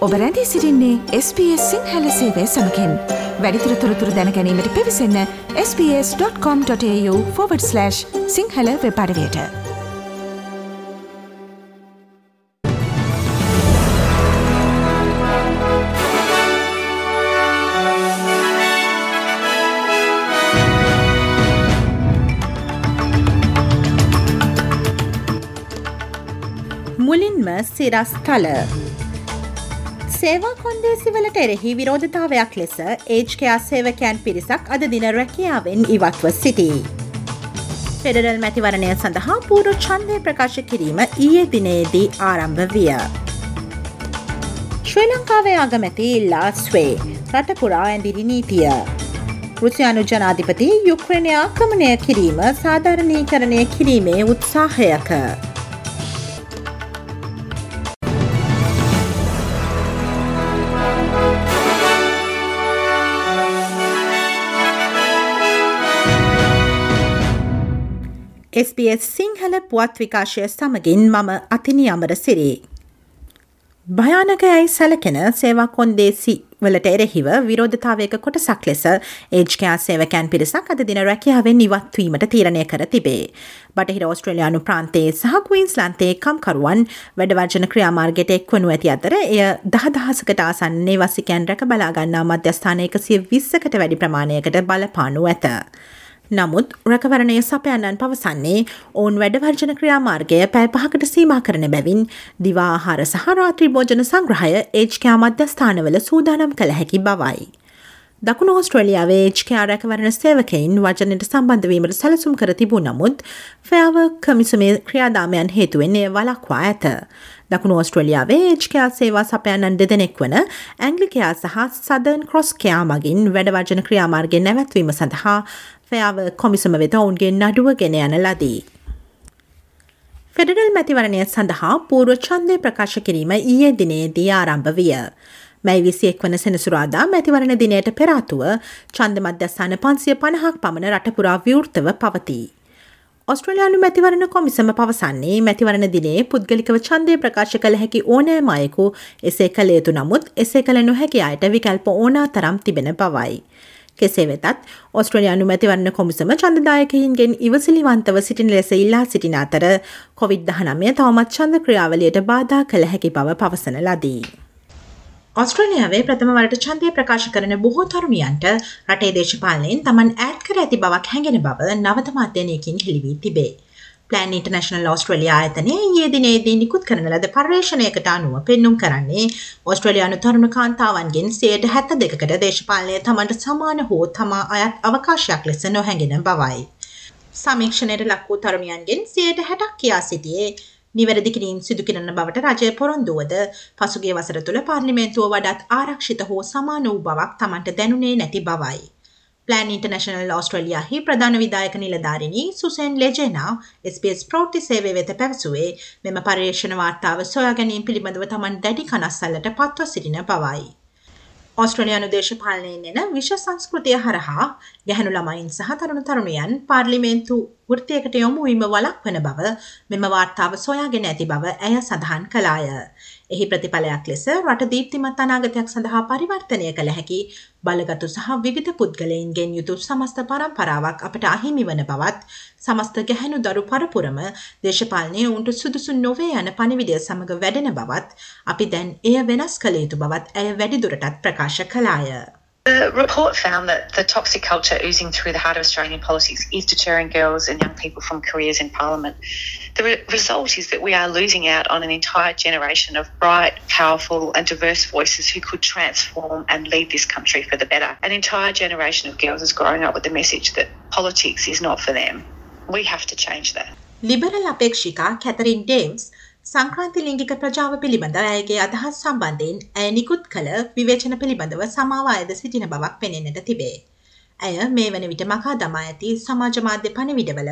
ඔබ රැඳී සිරින්නේ SBS සිංහල සේවය සමකෙන්. වැඩිතුර තොරතුර දැනැනීමට පිවිසන්න ps.com.ta/ සිංහල වෙපඩවයට මුලින්ම සිරස්තල සේවා කොන්දේසිවලට එරෙහි විරෝධතාවයක් ලෙස ඒජ්කයා සේවකයන් පිරිසක් අද දින රැකියාවෙන් ඉවත්ව සිටී. පෙඩරල් මැතිවරණය සඳහා පූරු චන්දය ප්‍රකාශ කිරීම ඊයේ දිනයේදී ආරම්භ විය. ශ්‍රී ලංකාවේ අගමැති ඉල්ලා ස්වේ රටපුරා ඇඳිරි නීතිය. රුසියානු ජනාධිපති යුක්්‍රණය ආක්‍රමණය කිරීම සාධාරණීකරණය කිරීමේ උත්සාහයක. SBS සිංහල පුවත් විකාශය සමගින් මම අතිනි අමර සිරේ. භයානකයයි සැලකෙන සේවා කොන්දේසි වලට එරෙහිව විරෝධතාවයක කොටසක් ලෙස ඒජ්කයා සේවකැන් පිරිසක් අද දින රැකියාවෙන් නිවත්වීමට තීරණය කර තිබේ. බටහිර ඔස්ට්‍රලයානු ප්‍රාන්තයේ සහ කවීන්ස් ලන්තේ කම්කරුවන් වැඩවර්ජන ක්‍රියාමාර්ගයට එක්වනු ඇති අතර එය දහදහසකට ආසන්නේ වසිකැන් රැක බලාගන්නා මධ්‍යස්ථානයක සිය විස්සකට වැඩි ප්‍රමාණයකට බලපානු ඇත. නමුත් රැකවරණය සපයන්නන් පවසන්නේ ඔවුන් වැඩවර්ජන ක්‍රියාමාර්ගය පැය පහකට සීමා කරන බැවින් දිවාහාර සහරාත්‍රී භෝජන සංග්‍රහය ඒජ්කයා මධ්‍යස්ථානවල සූදානම් කළ හැකි බවයි. දකුණු ඔස්ට්‍රලියාවේ ඒජ්කයා රැකවරණ සේවකයින් වජනයට සම්බන්ධවීමට සැලසුම් කර තිබූ නමුත් ෆෑව කමිසමේ ක්‍රියාදාමයන් හේතුවෙන් එය වලක්වා ඇත. දකුණු ඔස්ට්‍රලියාවේ ඒජ්කයා සේවා සපයන්නන් දෙදෙනෙක් වන ඇංගලිකයා සහ සදන් ක්‍රොස්කයා මගින් වැඩවර්ජන ක්‍රියාමාර්ගෙන් නැවැත්වීම සඳහා ෆයාව කොමිසම වෙත ඔවුන්ගේ නඩුව ගෙන යන ලදී. ෆෙඩරල් මැතිවරණය සඳහා පූර්ව ඡන්දය ප්‍රකාශ කිරීම ඊයේ දිනේදී ආරම්භ විය. මැයි විසියෙක් වන සෙනසුරාදා මැතිවරණ දිනයට පෙරාතුව චන්ද මධ්‍යස්ථාන පන්සිය පණහක් පමණ රටපුරා විවෘත්තව පවතිී. ඔස්ට්‍රලයානු මැතිවරණ කොමිසම පවසන්නේ මැතිවරණ දිනේ පුද්ගලිකව ඡන්දය ප්‍රකාශ කළ හැකි ඕනෑම අයෙකු එසේ කළ යුතු නමුත් එසේ කළ නොහැකි අයට විකල්ප ඕනා තරම් තිබෙන බවයි. කෙසේ වෙතත් ඔස්ට්‍රලයානු මැතිවරණ කොමිසම චන්දදායකයින්ගෙන් ඉවසිලිවන්තව සිටින ලෙස ඉල්ලා සිටින අතර කොවිD දහනමය තවමත් චන්ද ක්‍රියාවලියට බාධා කළ හැකි බව පවසන ලදී. ඔස්ට්‍රලියාවේ ප්‍රථම වලට ඡන්දය ප්‍රකාශ කරන බොහෝ තරුණියන්ට රටේ දේශපාලනයෙන් තමන් ඈඩ් කර ඇති බවක් හැඟෙන බව නවතම අධ්‍යයනයකින් හෙළිවී තිබේ. ප්ලෑන් ඉන්ටර්නශනල් ඔස්ට්‍රලියා ඇතනය ඒ දිනේදී නිකුත් කරන ලද පර්යේෂණයකට අනුව පෙන්නුම් කරන්නේ ඔස්ට්‍රලයානු තරුණ කාන්තාවන්ගෙන් සයට හැත්ත දෙකට දේශපාලනය තමන්ට සමාන හෝ තමා අයත් අවකාශයක් ලෙස නොහැඟෙන බවයි. සමීක්ෂණයට ලක්වූ තරුණියන්ගෙන් සයට හැටක් කියා සිටියේ නිවැරදි කිරීම් සිදු කරන බවට රජය පොරොන්දුවද පසුගේ වසර තුළ පාර්ලිමේන්තුව වඩත් ආරක්ෂිත හෝ සමාන වූ බවක් තමන්ට දැනුනේ නැති බවයි. ප්ලෑන් ඉන්ටර්නශනල් ඔස්ට්‍රලියහි ප්‍රධාන විදායක නිලධාරිණී සුසෙන් ලෙජෙනා SBS ප්‍රෝට්ටි සේවය වෙත පැවසුවේ මෙම පර්යේෂණ වාර්තාව සොයා ගැනීම පිළිබඳව තමන් දැඩි කනස්සල්ලට පත්ව සිටින බවයි. ඔස්ට්‍රලයානු දේශපාලනයෙන් එන විශ්ව සංස්කෘතිය හරහා ගැහනු ළමයින් සහ තරුණ තරුණයන් පාර්ලිමේන්තු වෘතියකට යොමුවීම වලක් වන බව මෙම වාර්තාව සොයාගෙන ඇති බව ඇය සඳහන් කලාය. එහි ප්‍රතිඵලයක් ලෙස රට දීප්තිමත් අනාගතයක් සඳහා පරිවර්තනය කළ හැකි බලගතු සහ විවිධ පුද්ගලයින්ගෙන් යුතු සමස්ත පරම්පරාවක් අපට අහිමි වන බවත් සමස්ත ගැහැණු දරු පරපුරම දේශපාලනය උන්ට සුදුසු නොවේ යන පණිවිඩය සමඟ වැඩෙන බවත් අපි දැන් එය වෙනස් කළ යුතු බවත් ඇය වැඩිදුරටත් ප්‍රකාශ කලාය. The report found that the toxic culture oozing through the heart of Australian politics is deterring girls and young people from careers in Parliament. The re- result is that we are losing out on an entire generation of bright, powerful, and diverse voices who could transform and lead this country for the better. An entire generation of girls is growing up with the message that politics is not for them. We have to change that. Liberal Apekshika Catherine Dames සංක්‍රාන්ති ලිංගික ප්‍රජාව පිළිබඳ ඇයගේ අදහස් සම්බන්ධයෙන් ඇය නිකුත් කළ විවේචන පිළිබඳව සමාව අයද සිටින බවක් පෙනෙන්නට තිබේ. ඇය මේ වන විට මකා දමා ඇති සමාජ මාධ්‍ය පණවිඩවල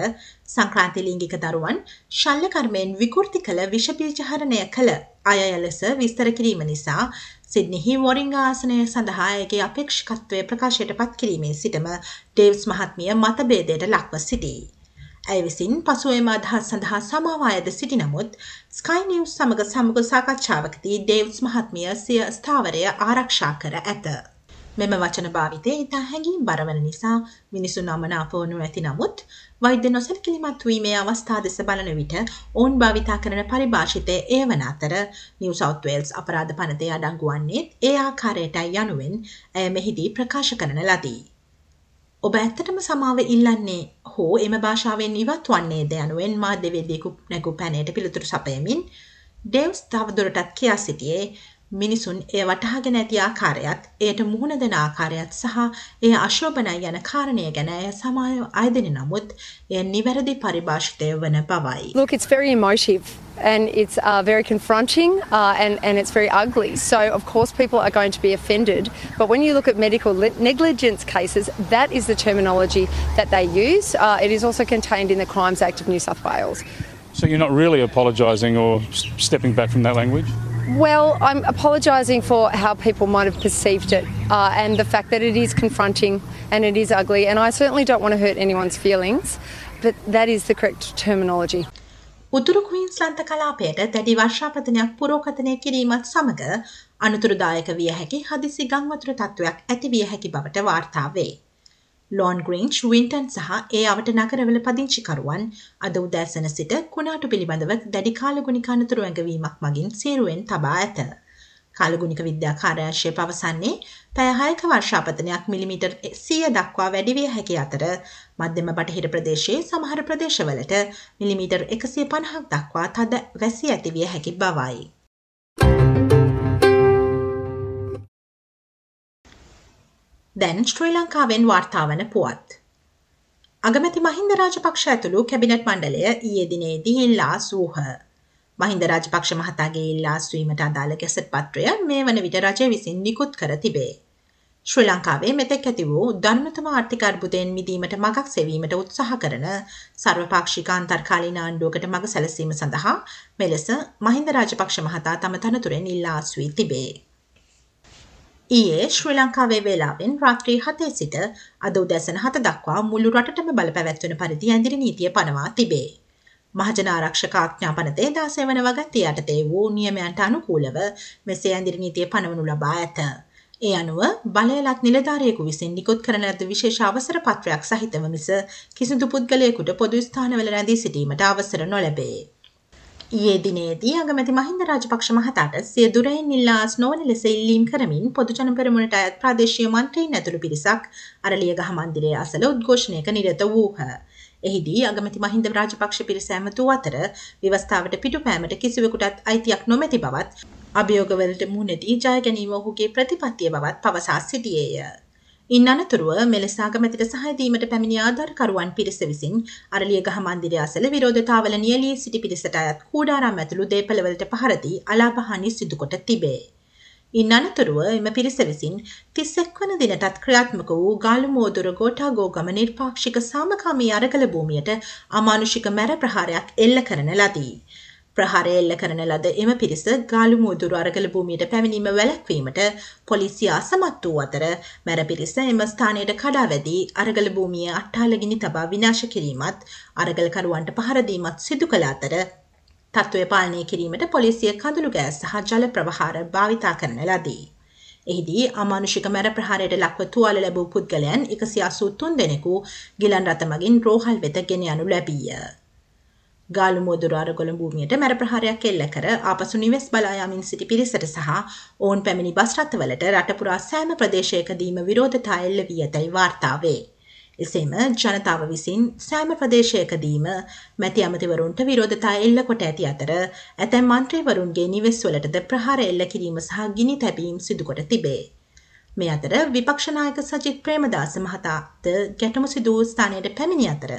සංක්‍රාන්ති ලිංගික දරුවන් ශල්ලකර්මයෙන් විකෘති කළ විෂපීජහරණය කළ අය ලෙස විස්තර කිරීම නිසා සිද්නිහි වොරිංගාසනය සඳහා ඇගේ අපේක්ෂිකත්වය ප්‍රකාශයට පත් කිරීමේ සිටම ඩේව්ස් මහත්මිය මතබේදයට ලක්ව සිටී. ඇය විසින් පසුවම අදහස් සඳහා සමාවායද සිටි නමුත් ස්කයි නිවස් සමඟ සමුග සාකච්ඡාවකදී ඩේව්ස් මහත්මිය සිය ස්ථාවරය ආරක්ෂා කර ඇත. මෙම වචන භාවිතය ඉතා හැඟීම් බරවන නිසා මිනිසුන් අමනාපවනු ඇති නමුත් වෛද්‍ය නොසැලකිලිමත් වීමේ අවස්ථා දෙස බලන විට ඔවුන් භාවිතා කරන පරිභාෂිතය ඒ වන අතර නිව සෞත් වේල්ස් අපරාධ පනතේ අඩංගු වන්නේත් ඒ ආකාරයටයි යනුවෙන් ඇය මෙහිදී ප්‍රකාශ කරන ලදී. ඔබ ඇත්තටම සමාව ඉල්ලන්නේ හෝ එම භාෂාවෙන් ඉවත් වන්නේ ද යනුවෙන් මාධ්‍යවේදියෙකු නැගු පැනයට පිළිතුරු සපයමින් ඩෙව්ස් තවදුරටත් කියා සිටියේ මිනිසුන් එය වටහාගෙන ඇති ආකාරයත් එයට මුහුණ දෙන ආකාරයත් සහ එය අශෝභනයි යන කාරණය ගැන ඇය සමාය අයදෙන නමුත් එය නිවැරදි පරිභාෂිතය වන බවයි. Look, it's very emotive and it's uh, very confronting uh, and, and it's very ugly. So, of course, people are going to be offended. But when you look at medical negligence cases, that is the terminology that they use. Uh, it is also contained in the Crimes Act of New South Wales. So, you're not really apologising or stepping back from that language? Well, I'm apologising for how people might have perceived it uh, and the fact that it is confronting and it is ugly. And I certainly don't want to hurt anyone's feelings, but that is the correct terminology. උතුරු ක්වීන්ස්ලන්ත කලාපයට දැඩි වර්ෂාපතනයක් පුරෝකතනය කිරීමත් සමඟ අනතුරුදායක විය හැකි හදිසි ගංවතුර තත්ත්වයක් ඇති විය හැකි බවට වාර්තාවේ. ලෝන් ග්‍රීන්ච් වින්ටන් සහ ඒ අවට නගරවල පදිංචිකරුවන් අද උදෑසන සිට කුණාටු පිළිබඳව දැඩි කාලගුණික අනතුරු ඇඟවීමක් මගින් සේරුවෙන් තබා ඇත. කාලගුණික විද්‍යා කාර්යාංශය පවසන්නේ පැය හයක වර්ෂාපතනයක් මිලිමීටර් සිය දක්වා වැඩිවිය හැකි අතර මධ්‍යම බටහිර ප්‍රදේශයේ සමහර ප්‍රදේශවලට මිලිමීටර් එකසිය පණහක් දක්වා තද වැසි ඇතිවිය හැකි බවයි. දැන් ශ්‍රී ලංකාවෙන් වාර්තාාවන පුවත්. අගමැති මහින්ද රාජපක්ෂ ඇතුළු කැබිනට් මණ්ඩලය ඊයේ දිනේදී ඉල්ලා සූහ. මහින්ද රාජපක්ෂ මහතාගේ ඉල්ලාස්වීමට අදාළ ගැසට පත්‍රය මේ වන විට රජය විසින් නිකුත් කර තිබේ. ශ්‍රී ලංකාවේ මෙතෙක් ඇති වූ ධර්මතම ආර්ථික අර්බුදයෙන් මිදීමට මගක් සෙවීමට උත්සාහ කරන සර්වපාක්ෂික අන්තර්කාලීන ආණ්ඩුවකට මඟ සැලසීම සඳහා මෙලෙස මහින්ද රාජපක්ෂ මහතා තම තනතුරෙන් ඉල්ලාස්වී තිබේ. ඊයේ ශ්‍රී ලංකාවේ වේලාවෙන් රාත්‍රී හතේ සිට අද උදැසන හත දක්වා මුළු රටටම බල පැවැත්වන පරිදි ඇඳිරි නීතිය පනවා තිබේ. මහජන ආරක්ෂක ආඥාපනතේ දාසය වන වගත්තේ යටතේ වූ නියමයන්ට අනුකූලව මෙසේ ඇඳිරි නීතිය පනවනු ලබා ඇත. ඒ අනුව බලයලත් නිලධාරයෙකු විසින් නිකුත් කරන ලද විශේෂ අවසර පත්‍රයක් සහිතව මිස කිසිදු පුද්ගලයෙකුට පොදු ස්ථානවල රැඳී සිටීමට අවසර නොලැබේ. ඊයේ දිනේදී අගමැති මහින්ද රාජපක්ෂ මහතාට සිය දුරයින් ඉල්ලාස් නොවන ලෙස ඉල්ලීම් කරමින් පොදුජන පෙරමුණට අයත් ප්‍රාදේශීය මන්ත්‍රීන් ඇතුළු පිරිසක් අරලියගහ මන්දිරයේ අසල උද්ඝෝෂණයක නිරත වූහ. එහිදී අගමැති මහින්ද රාජපක්ෂ පිරිස ඇමතු අතර ව්‍යවස්ථාවට පිටුපෑමට කිසිවෙකුටත් අයිතියක් නොමැති බවත් අභියෝගවලට මුහුණදී ජය ගැනීම ඔහුගේ ප්‍රතිපත්තිය බවත් පවසා සිටියේය. ඉන් අනතුරුව මෙලෙස අගමැතිට සහය දීමට පැමිණි ආධාරකරුවන් පිරිස විසින් අරලිය ගහ මන්දිරය අසල විරෝධතාවල නියලී සිටි පිරිසට අයත් කූඩාරම් ඇතුළු දේපළවලට පහර දී අලාභහානි සිදු කොට තිබේ. ඉන් අනතුරුව එම පිරිස විසින් 31 වන දිනටත් ක්‍රියාත්මක වූ ගාලු මෝදුර ගෝඨාගෝගම නිර්පාක්ෂික සාමකාමී අරගල භූමියට අමානුෂික මැර ප්‍රහාරයක් එල්ල කරන ලදී. ප්‍රහාරය එල්ල කරන ලද එම පිරිස ගාලු මුදුරු අරගල භූමියට පැමිණීම වැළැක්වීමට පොලිසිය අසමත් වූ අතර මැර පිරිස එම ස්ථානයට කඩා වැදී අරගල භූමිය අට්ටාලගිනි තබා විනාශ කිරීමත් අරගලකරුවන්ට පහර දීමත් සිදු කළ අතර තත්ත්වය පාලනය කිරීමට පොලිසිය කඳුළු ගෑස් සහ ජල ප්‍රවහාර භාවිතා කරන ලදී. එහිදී අමානුෂික මැර ප්‍රහාරයට ලක්ව තුවාල ලැබූ පුද්ගලයන් එකසි අසූ තුන් දෙනෙකු ගිලන් රථ මගින් රෝහල් වෙත ගෙන යනු ලැබීය. ගාලු මුවදුර අරගොළ භූමියට මැර ප්‍රහාරයක් එල්ල කර ආපසු නිවෙස් බලා යමින් සිටි පිරිසට සහ ඔවුන් පැමිණි බස් රථවලට රටපුරා සෑම ප්‍රදේශයකදීම විරෝධතා එල්ල වී ඇතැයි වාර්තාවේ. එසේම ජනතාව විසින් සෑම ප්‍රදේශයකදීම මැති අමතිවරුන්ට විරෝධතා එල්ල කොට ඇති අතර ඇතැම් මන්ත්‍රීවරුන්ගේ නිවෙස් වලටද ප්‍රහාර එල්ල කිරීම සහ ගිනි තැබීම් සිදුකොට තිබේ. මේ අතර විපක්ෂනායක සජිත් ප්‍රේමදාස මහතාද ගැටමු සිදූ ස්ථානයට පැමිණි අතර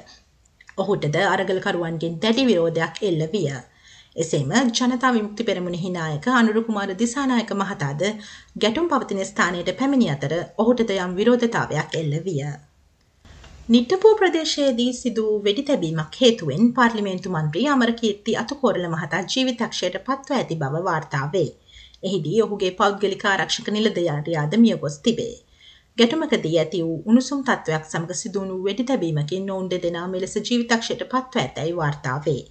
ඔහුටද අරගලකරුවන්ගෙන් දැඩි විරෝධයක් එල්ල විය. එසේම ජනතා විමුක්ති පෙරමුණෙහි නායක අනුරු කුමාර දිසානායක මහතාද ගැටුම් පවතින ස්ථානයට පැමිණි අතර ඔහුටද යම් විරෝධතාවයක් එල්ල විය. නිට්ටපුව ප්‍රදේශයේදී සිදු වෙඩි තැබීමක් හේතුවෙන් පාර්ලිමේන්තු මන්ත්‍රී අමරකීර්ති අතුකෝරල මහතා ජීවිතක්ෂයට පත්ව ඇති බව වාර්තාවේ. එහිදී ඔහුගේ පෞද්ගලික ආරක්ෂක නිලධාරියාද මිය ගොස් තිබේ. ගැටමකදී ඇති වූ උණුසුම් තත්ත්වයක් සමඟ සිදුවුණු වෙඩි තැබීමකින් නොවුන් දෙදෙනා මෙලෙස ජීවිතක්ෂයට පත්ව ඇතැයි වාර්තාවේ.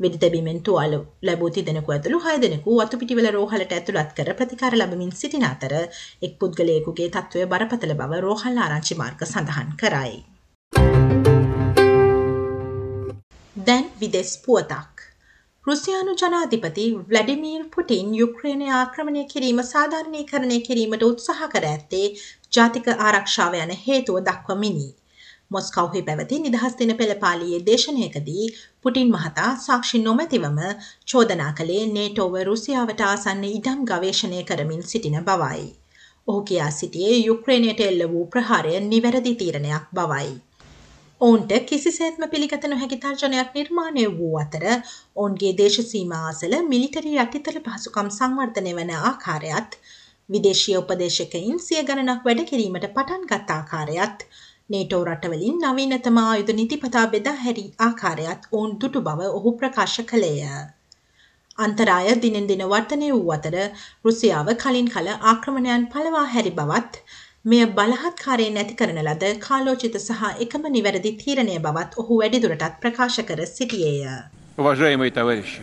වෙඩි තැබීමෙන් තුවාල ලැබූ තිදෙනෙකු ඇතුළු හය දෙනෙකු අතුපිටිවල රෝහලට ඇතුළත් කර ප්‍රතිකාර ලබමින් සිටින අතර එක් පුද්ගලයෙකුගේ තත්ත්වය බරපතල බව රෝහල් ආරංචි මාර්ග සඳහන් කරයි. දැන් විදෙස් පුවතක්. රුසියානු ජනාධිපති ව්ලඩිමීර් පුටින් යුක්්‍රේණය ආක්‍රමණය කිරීම සාධාරණීකරණය කිරීමට උත්සාහ කර ඇත්තේ ජාතික ආරක්ෂාව යන හේතුව දක්වමිනි. මොස්කව්හි පැවති නිදහස් දින පෙළපාලියේ දේශනයකදී පුටින් මහතා සාක්ෂි නොමැතිවම චෝදනා කළේ නේටෝව රුසියාවට ආසන්න ඉඩම් ගවේශණය කරමින් සිටින බවයි. ඔහු කියා සිටියේ යුක්්‍රේණයට එල්ල වූ ප්‍රහාරය නිවැරදි තීරණයක් බවයි. ඔවුන්ට කිසිසේත්ම පිළිගත නොහැකි තර්ජනයක් නිර්මාණය වූ අතර ඔවුන්ගේ දේශසීමා අසල මිලිටරි යටිතල පහසුකම් සංවර්ධනය වන ආකාරයත් විදේශීය උපදේශකයින් සිය ගණනක් වැඩ කිරීමට පටන් ගත් ආකාරයත් නේටෝ රටවලින් නවීනතම ආයුධ නිතිපතා බෙදා හැරි ආකාරයත් ඔවුන් දුටු බව ඔහු ප්‍රකාශ කළේය. අන්තරාය දිනෙන් දින වර්තනය වූ අතර රුසියාව කලින් කල ආක්‍රමණයන් පලවා හැරි බවත් මෙය බලහත්කාරයෙන් නැති කරන ලද කාලෝචිත සහ එකම නිවැරදි තීරණය බවත් ඔහු වැඩිදුරටත් ප්‍රකාශ කර සිටියේය. Уважаемые товарищи,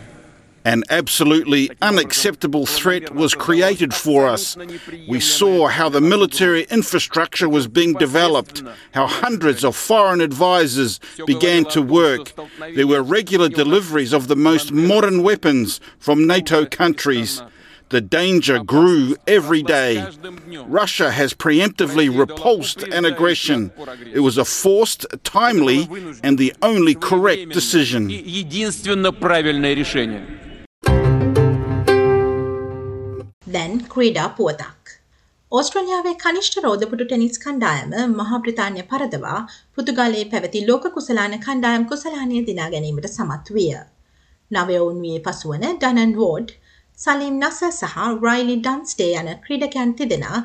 An absolutely unacceptable threat was created for us. We saw how the military infrastructure was being developed, how hundreds of foreign advisors began to work. There were regular deliveries of the most modern weapons from NATO countries. The danger grew every day. Russia has preemptively repulsed an aggression. It was a forced, timely, and the only correct decision. දැන් ක්‍රීඩා පුවතක්. ඕස්ට්‍රලියාවේ කනිෂ්ඨ රෝදපුටු tennis කණ්ඩායම මහා බ්‍රිතාන්‍ය පරදවා පුතුගලයේ පැවති ලෝක කුසලාන කණ්ඩායම් කුසලානය දිනා ගැනීමට සමත් විය. නවයවුන් වී පසුවන ඩනන් වෝඩ් සලිම් නස සහ රයිලි ඩන්ස්ටේ යන ක්‍රීඩකයන් තිදෙනා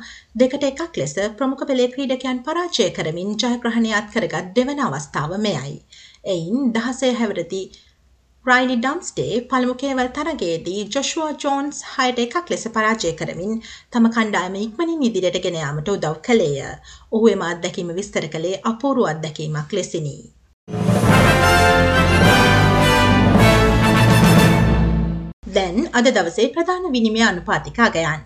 දෙකට එකක් ලෙස ප්‍රමුඛ පෙළේ ක්‍රීඩකයන් පරාජය කරමින් ජයග්‍රහණයක් කරගත් දෙවන අවස්ථාව මෙයයි. එයින් දහසය හැවරති රයිලි ඩම්ස්ටේ පළමු කේවල් තරගයේදී ජොෂුවා ජෝන්ස් හයට එකක් ලෙස පරාජය කරමින් තම කණ්ඩායම ඉක්මනින් ඉදිරියට ගෙන යාමට උදව් කළේය. ඔහු එම අත්දැකීම විස්තර කළේ අපූරු අත්දැකීමක් ලෙසිනි. දැන් අද දවසේ ප්‍රධාන විනිමය අනුපාතික අගයන්.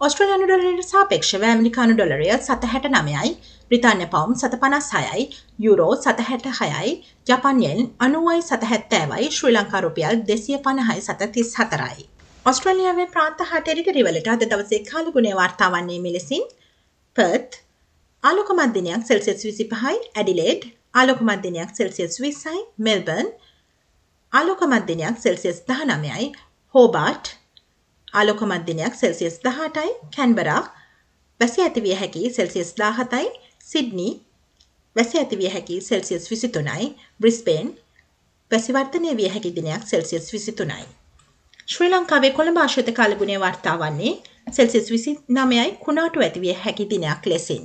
ඔස්ට්‍රලයානු ඩොලරයට සාපේක්ෂව ඇමරිකානු ඩොලරය සත හැට නමයයි බ්‍රිතාන්‍ය පවුම් සත පනස් හයයි යුරෝ සත හැට හයයි ජපන්යෙන් අනුවයි සත හැත්තෑවයි ශ්‍රී ලංකාරුපියල් දෙසිය පණහයි සත තිස් හතරයි. ඔස්ට්‍රලියාවේ ප්‍රාන්ත හා ටෙරිටරිවලට අද දවසේ කාලගුණේ වාර්තාවන්නේ මෙලෙසින් පර්ත් ආලොකමත්දිනයක් සෙල්සිස් විසි පහයි ඇඩිලේඩ් ආලොකමත්දිනයක් සෙල්සිස් විස්සයි මෙල්බර්න් ආලොකමත්දිනයක් සෙල්සිස් දහනමයයි හෝබාට් ආලොකමත්දිනයක් සෙල්සියස් දහටයි කැන්බරා වැසි ඇතිවිය හැකි සෙල්සියස් දාහතයි සිඩ්නි වැසි ඇතිවිය හැකි සෙල්සියස් විසිතුනයි බ්‍රිස්පේන් වැසිවර්තනය විය හැකි දිනයක් සෙල්සියස් විසිතුනයි. ශ්‍රී ලංකාවේ කොළඹ ආශ්‍රිත කාලගුණය වර්තා වන්නේ සෙල්සියස් විසි නමයයි කුණාටු ඇතිවිය හැකි දිනයක් ලෙසින්.